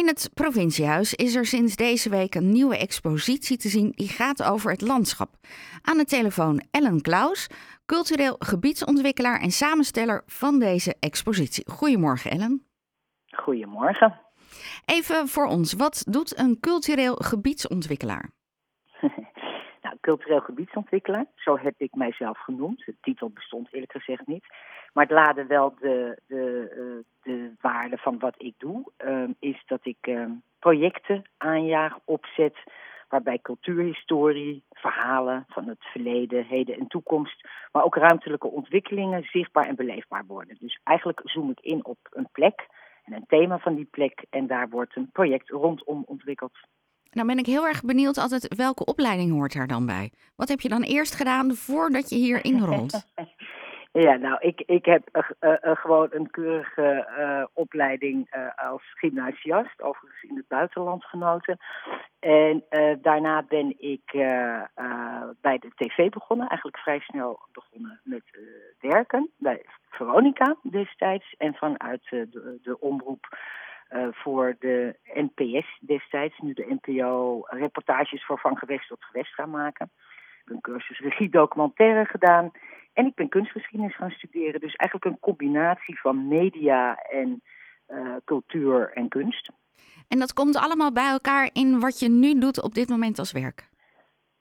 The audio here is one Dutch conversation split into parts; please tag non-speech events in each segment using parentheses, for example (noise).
In het provinciehuis is er sinds deze week een nieuwe expositie te zien die gaat over het landschap. Aan de telefoon Ellen Klaus, cultureel gebiedsontwikkelaar en samensteller van deze expositie. Goedemorgen Ellen. Goedemorgen. Even voor ons, wat doet een cultureel gebiedsontwikkelaar? (laughs) nou, cultureel gebiedsontwikkelaar, zo heb ik mijzelf genoemd. De titel bestond eerlijk gezegd niet. Maar het laden wel de, de, eh, de waarde van wat ik doe, ehm, is dat ik ehm, projecten aanjaag, opzet, waarbij cultuurhistorie, verhalen van het verleden, heden en toekomst, maar ook ruimtelijke ontwikkelingen zichtbaar en beleefbaar worden. Dus eigenlijk zoom ik in op een plek en een thema van die plek en daar wordt een project rondom ontwikkeld. Nou ben ik heel erg benieuwd altijd welke opleiding hoort daar dan bij. Wat heb je dan eerst gedaan voordat je hier inrolt? (laughs) Ja, nou, ik, ik heb uh, uh, gewoon een keurige opleiding als gymnasiast, overigens in het buitenland genoten. En daarna ben ik bij de tv begonnen, eigenlijk vrij snel begonnen met werken bij Veronica destijds en vanuit de, de omroep. voor de NPS destijds, nu de NPO, reportages voor van gewest tot gewest gaan maken. Ik heb een cursus regie documentaire gedaan. En ik ben kunstgeschiedenis gaan studeren. Dus eigenlijk een combinatie van media en uh, cultuur en kunst. En dat komt allemaal bij elkaar in wat je nu doet op dit moment als werk?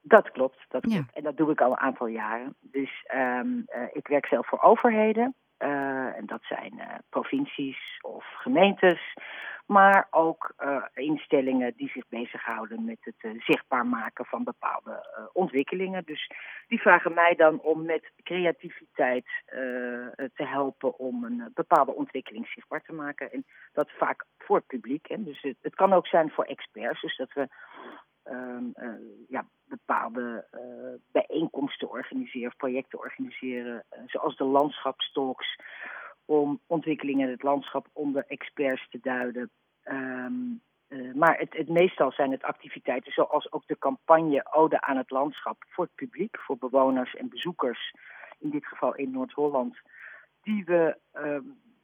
Dat klopt, dat klopt. Ja. En dat doe ik al een aantal jaren. Dus um, uh, ik werk zelf voor overheden. Uh, en dat zijn provincies of gemeentes maar ook uh, instellingen die zich bezighouden met het uh, zichtbaar maken van bepaalde uh, ontwikkelingen. Dus die vragen mij dan om met creativiteit te helpen om een bepaalde ontwikkeling zichtbaar te maken. En dat vaak voor het publiek. Hè. Dus het, het, kan ook zijn voor experts, dus dat we ehm, ja, bepaalde bijeenkomsten organiseren of projecten organiseren, zoals de landschapstalks om ontwikkelingen in het landschap onder experts te duiden. Um, uh, maar het, het, meestal zijn het activiteiten zoals ook de campagne Ode aan het landschap voor het publiek, voor bewoners en bezoekers, in dit geval in Noord-Holland, die we uh,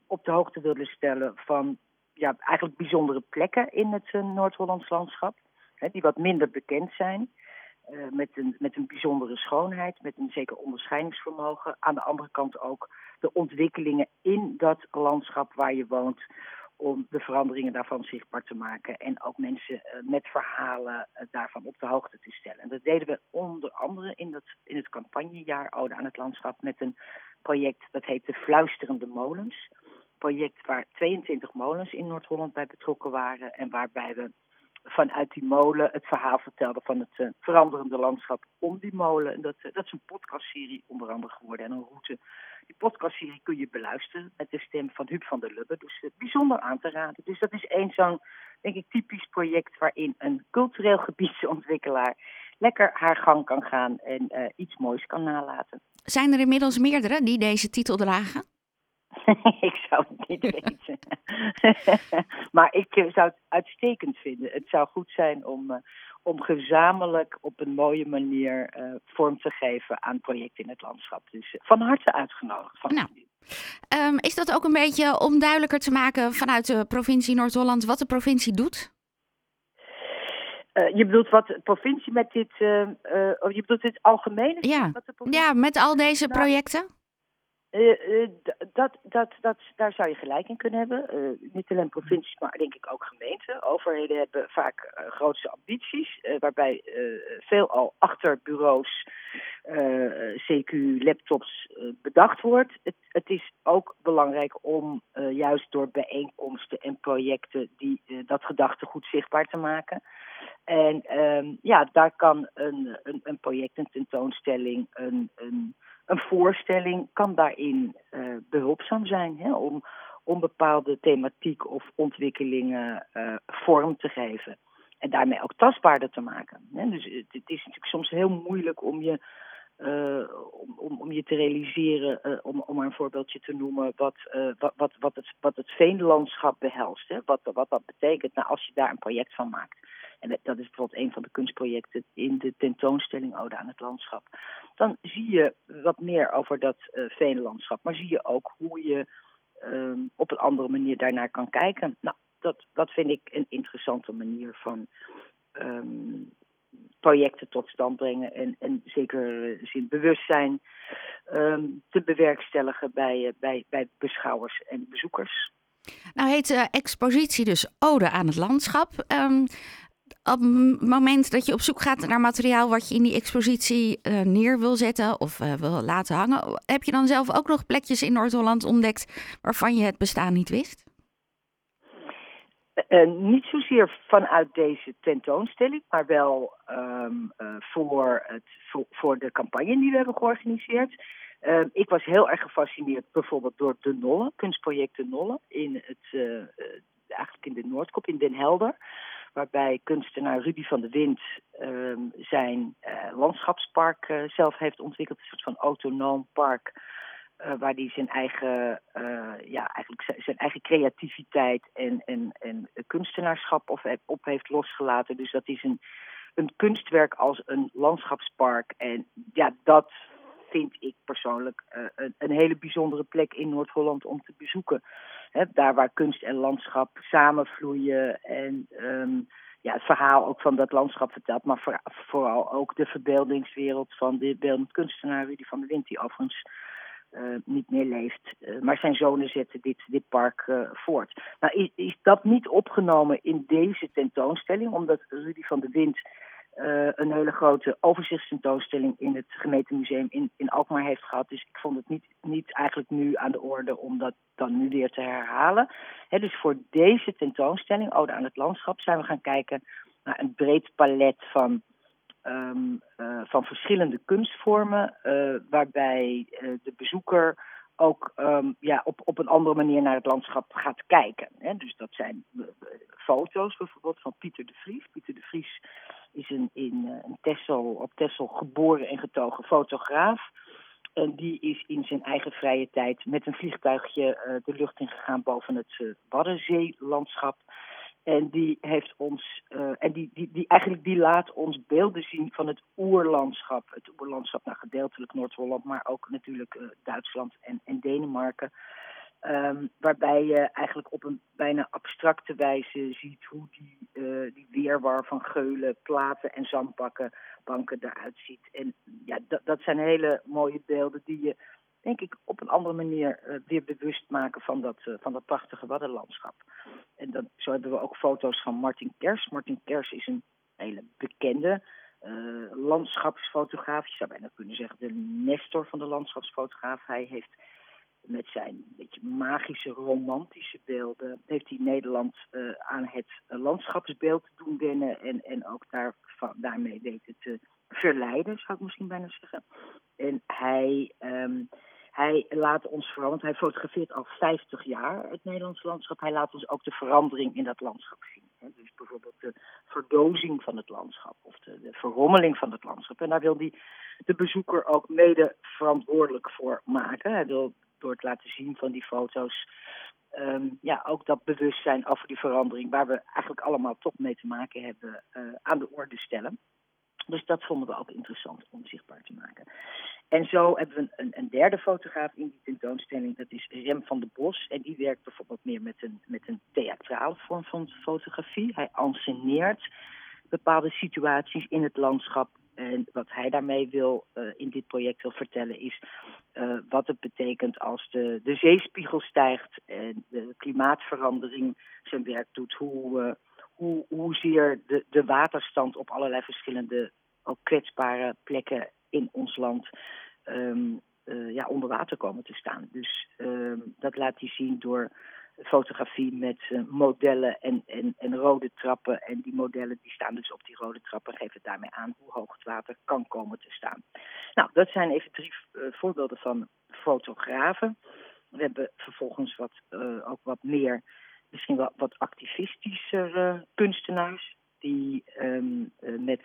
op de hoogte willen stellen van ja, eigenlijk bijzondere plekken in het uh, Noord-Hollands landschap, hè, die wat minder bekend zijn. Uh, met, een, met een bijzondere schoonheid, met een zeker onderscheidingsvermogen. Aan de andere kant ook de ontwikkelingen in dat landschap waar je woont om de veranderingen daarvan zichtbaar te maken en ook mensen uh, met verhalen uh, daarvan op de hoogte te stellen. En dat deden we onder andere in, dat, in het campagnejaar Ode aan het Landschap met een project dat heet de Fluisterende Molens. Project waar 22 molens in Noord-Holland bij betrokken waren en waarbij we vanuit die molen het verhaal vertelden van het uh, veranderende landschap om die molen. En dat, dat is een podcastserie onder andere geworden en een route die podcastserie kun je beluisteren met de stem van Huub van der Lubbe. Dus uh, bijzonder aan te raden. Dus dat is één zo'n, denk ik, typisch project waarin een cultureel (laughs) gebiedsontwikkelaar lekker haar gang kan gaan en iets moois kan nalaten. Zijn er inmiddels meerdere die deze titel dragen? (laughs) ik zou het niet (laughs) weten. (laughs) maar ik uh, zou het uitstekend vinden. Het zou goed zijn om, om gezamenlijk op een mooie manier uh, vorm te geven aan projecten in het landschap. Dus uh, van harte uitgenodigd. Van nou. Um, is dat ook een beetje om duidelijker te maken vanuit de provincie Noord-Holland wat de provincie doet? Uh, je bedoelt wat de provincie met dit, of je bedoelt dit algemene? Ja, ja met al deze projecten? Uh, uh, dat, dat, dat, daar zou je gelijk in kunnen hebben. Uh, niet alleen provincies, maar denk ik ook gemeenten. Overheden hebben vaak grootste ambities, waarbij veelal achter bureaus, CQ, laptops bedacht wordt. Het, het, is ook belangrijk om juist door bijeenkomsten en projecten die, dat gedachtegoed zichtbaar te maken. En um, ja, daar kan een, een, een project, een tentoonstelling, een, een een voorstelling kan daarin uh, behulpzaam zijn hè, om, bepaalde thematiek of ontwikkelingen uh, vorm te geven. En daarmee ook tastbaarder te maken. Hè. Dus het, is natuurlijk soms heel moeilijk om je, uh, om, om je te realiseren, om, om maar een voorbeeldje te noemen, wat, wat, wat, wat, het, wat het veenlandschap behelst. Hè. Wat, wat dat betekent nou, als je daar een project van maakt. En dat is bijvoorbeeld een van de kunstprojecten in de tentoonstelling Ode aan het Landschap. Dan zie je wat meer over dat uh, veenlandschap. Maar zie je ook hoe je uh, op een andere manier daarnaar kan kijken. Nou, dat, dat vind ik een interessante manier van ehm, projecten tot stand brengen en, en zeker zin bewustzijn um, te bewerkstelligen bij, bij, bij beschouwers en bezoekers. Nou heet de expositie dus Ode aan het landschap. Um, op het moment dat je op zoek gaat naar materiaal wat je in die expositie neer wil zetten of wil laten hangen, heb je dan zelf ook nog plekjes in Noord-Holland ontdekt waarvan je het bestaan niet wist? Uh, niet zozeer vanuit deze tentoonstelling, maar wel um, voor, het, voor, de campagne die we hebben georganiseerd. Ehm, ik was heel erg gefascineerd bijvoorbeeld door de Nolle, kunstproject De Nolle, in het, eigenlijk in de Noordkop, in Den Helder waarbij kunstenaar Rudy van de Wind uh, zijn landschapspark zelf heeft ontwikkeld. Een soort van autonoom park. Uh, waar hij zijn eigen, ja, eigenlijk zijn eigen creativiteit en, en, en kunstenaarschap op, op heeft losgelaten. Dus dat is een, een kunstwerk als een landschapspark. En ja, dat vind ik persoonlijk een, een, hele bijzondere plek in Noord-Holland om te bezoeken daar waar kunst en landschap samenvloeien en um, ja, het verhaal ook van dat landschap vertelt, maar voor, vooral ook de verbeeldingswereld van de beeldend kunstenaar Rudy van der Wind, die overigens uh, niet meer leeft. Uh, maar zijn zonen zetten dit, dit park uh, voort. Nou, is, is dat niet opgenomen in deze tentoonstelling, omdat Rudy van der Wind een hele grote overzichtstentoonstelling in het gemeentemuseum in, in Alkmaar heeft gehad. Dus ik vond het niet, niet eigenlijk nu aan de orde om dat dan nu weer te herhalen. He, dus voor deze tentoonstelling, Ode aan het Landschap, zijn we gaan kijken naar een breed palet van, um, uh, van verschillende kunstvormen, uh, waarbij de bezoeker ook um, ja, op, op een andere manier naar het landschap gaat kijken. Hè. Dus dat zijn foto's bijvoorbeeld van Pieter de Vries. Pieter de Vries is een, in, Tessel, op Texel geboren en getogen fotograaf. En die is in zijn eigen vrije tijd met een vliegtuigje de lucht ingegaan boven het uh, Waddenzeelandschap. En die heeft ons, uh, en die, die, die, eigenlijk die laat ons beelden zien van het oerlandschap. Het oerlandschap, nou gedeeltelijk Noord-Holland, maar ook natuurlijk Duitsland en, en Denemarken. Um, waarbij je eigenlijk op een bijna abstracte wijze ziet hoe die, uh, die weerwar van geulen, platen en zandbakken banken eruit ziet. En ja, dat, dat zijn hele mooie beelden die je, denk ik, op een andere manier uh, weer bewust maken van dat, uh, van dat prachtige waddenlandschap. En dan, zo hebben we ook foto's van Martin Kers. Martin Kers is een hele bekende landschapsfotograaf. Je zou bijna kunnen zeggen de nestor van de landschapsfotograaf. Hij heeft met zijn beetje magische, romantische beelden heeft hij Nederland aan het landschapsbeeld doen wennen en, en ook daar, van, daarmee weten te verleiden, zou ik misschien bijna zeggen. En hij, um, hij laat ons want hij fotografeert al 50 jaar het Nederlands landschap, hij laat ons ook de verandering in dat landschap zien. Dus bijvoorbeeld de verdozing van het landschap of de, verrommeling van het landschap. En daar wil hij de bezoeker ook mede verantwoordelijk voor maken. Hij wil door het laten zien van die foto's. Um, ja, ook dat bewustzijn over die verandering, waar we eigenlijk allemaal toch mee te maken hebben, uh, aan de orde stellen. Dus dat vonden we ook interessant om zichtbaar te maken. En zo hebben we een, een, derde fotograaf in die tentoonstelling, dat is Rem van de Bos. En die werkt bijvoorbeeld meer met een, met een theatrale vorm van fotografie. Hij anceneert bepaalde situaties in het landschap en wat hij daarmee wil uh, in dit project wil vertellen is uh, wat het betekent als de, de zeespiegel stijgt en de klimaatverandering zijn werk doet. Hoe, uh, hoe, hoezeer de, de waterstand op allerlei verschillende ook kwetsbare plekken in ons land um, ja, onder water komen te staan. Dus um, dat laat hij zien door fotografie met uh, modellen en, en, en rode trappen. En die modellen die staan dus op die rode trappen, geven daarmee aan hoe hoog het water kan komen te staan. Nou, dat zijn even drie uh, voorbeelden van fotografen. We hebben vervolgens wat, ook wat meer, misschien wat, wat activistische kunstenaars, die um, met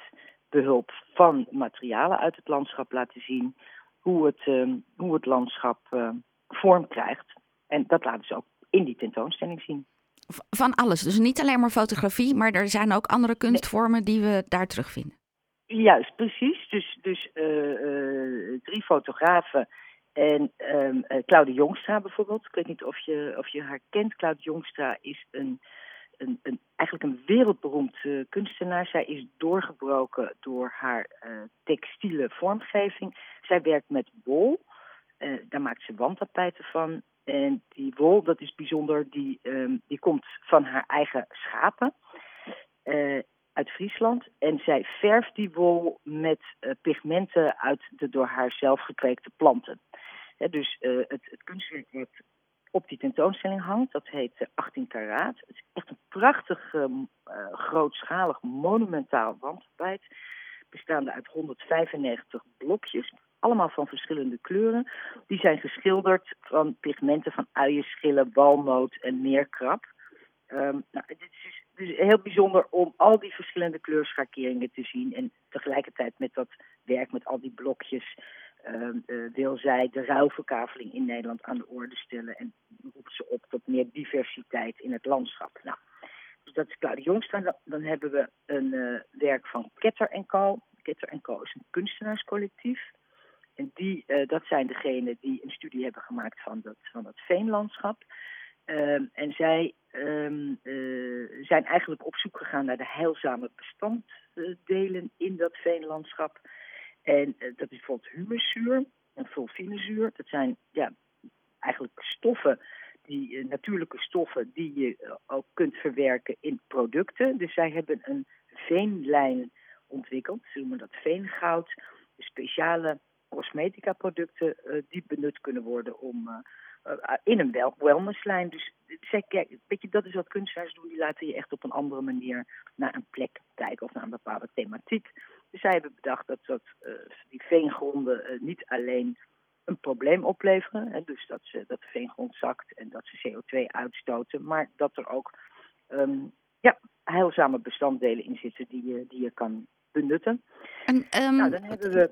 behulp van materialen uit het landschap laten zien hoe het, um, hoe het landschap vorm krijgt. En dat laten ze ook in die tentoonstelling zien. Van alles, dus niet alleen maar fotografie, maar er zijn ook andere kunstvormen die we daar terugvinden. Juist, precies. Dus, dus uh, drie fotografen en um, Claude Jongstra bijvoorbeeld. Ik weet niet of je, of je haar kent. Claude Jongstra is een een, een, eigenlijk een wereldberoemd kunstenaar. Zij is doorgebroken door haar textiele vormgeving. Zij werkt met wol. daar maakt ze wandtapijten van. En die wol, dat is bijzonder, die, ehm, die komt van haar eigen schapen uit Friesland. En zij verft die wol met pigmenten uit de door haar zelf gekweekte planten. Dus het, het kunstwerk wat op die tentoonstelling hangt. Dat heet 18 karaat. Het is echt een prachtig, uh, grootschalig, monumentaal wandtapijt. Bestaande uit 195 blokjes. Allemaal van verschillende kleuren. Die zijn geschilderd van pigmenten van uienschillen, walnoot en meerkrab. Um, nou, het is dus heel bijzonder om al die verschillende kleurschakeringen te zien. En tegelijkertijd met dat werk, met al die blokjes, wil zij de ruilverkaveling in Nederland aan de orde stellen en roept ze op tot meer diversiteit in het landschap. Nou, dus dat is Claudia Jongstra. Dan, hebben we een uh, werk van Ketter Co. Ketter Co is een kunstenaarscollectief. En die, uh, dat zijn degenen die een studie hebben gemaakt van dat, van dat veenlandschap. Ehm, en zij um, zijn eigenlijk op zoek gegaan naar de heilzame bestanddelen in dat veenlandschap. En uh, dat is bijvoorbeeld humuszuur en sulfinezuur. Dat zijn ja, eigenlijk stoffen, die, uh, natuurlijke stoffen die je uh, ook kunt verwerken in producten. Dus zij hebben een veenlijn ontwikkeld, ze noemen dat veengoud. Speciale cosmetica producten die benut kunnen worden om in een wellnesslijn. Dus zeg, kijk, weet je, dat is wat kunstenaars doen. Die laten je echt op een andere manier naar een plek kijken of naar een bepaalde thematiek. Dus zij hebben bedacht dat, dat uh, die veengronden uh, niet alleen een probleem opleveren, hè, dus dat, ze, dat de veengrond zakt en dat ze CO2 uitstoten, maar dat er ook um, ja, heilzame bestanddelen in zitten die je, die je kan benutten. En, um, nou, dan hebben we...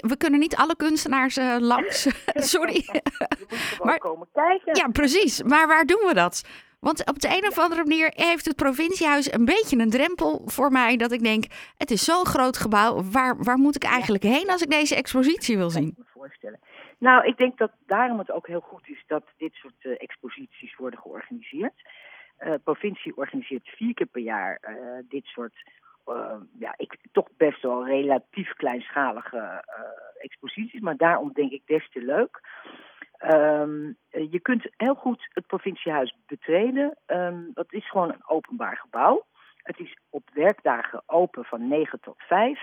we kunnen niet alle kunstenaars uh, langs, (laughs) sorry. (laughs) je moet gewoon maar, komen kijken. Ja, precies. Maar waar doen we dat? Want op de een of andere manier heeft het provinciehuis een beetje een drempel voor mij. Dat ik denk, het is zo'n groot gebouw. Waar, waar moet ik eigenlijk heen als ik deze expositie wil zien? me voorstellen. Nou, ik denk dat daarom het ook heel goed is dat dit soort uh, exposities worden georganiseerd. Uh, provincie organiseert vier keer per jaar uh, dit soort, ja, ik, toch best wel relatief kleinschalige exposities. Maar daarom denk ik des te leuk. Um, je kunt heel goed het provinciehuis betreden. Um, dat is gewoon een openbaar gebouw. Het is op werkdagen open van 9 tot 5.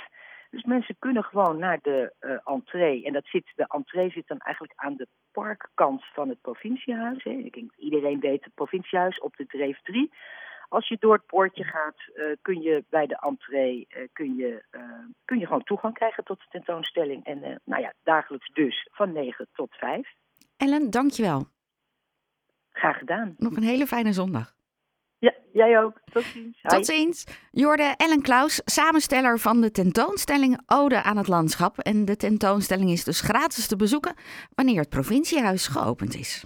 Dus mensen kunnen gewoon naar de uh, entree. En dat zit, de entree zit dan eigenlijk aan de parkkant van het provinciehuis. Hè. Ik denk, iedereen weet het provinciehuis op de Dreef 3. Als je door het poortje gaat, uh, kun je bij de entree uh, kun je, kun je gewoon toegang krijgen tot de tentoonstelling. En nou ja, dagelijks dus van 9 tot 5. Ellen, dankjewel. Graag gedaan. Nog een hele fijne zondag. Ja, jij ook. Tot ziens. Tot ziens. Jorde Ellen Klaus, samensteller van de tentoonstelling Ode aan het Landschap. En de tentoonstelling is dus gratis te bezoeken wanneer het provinciehuis geopend is.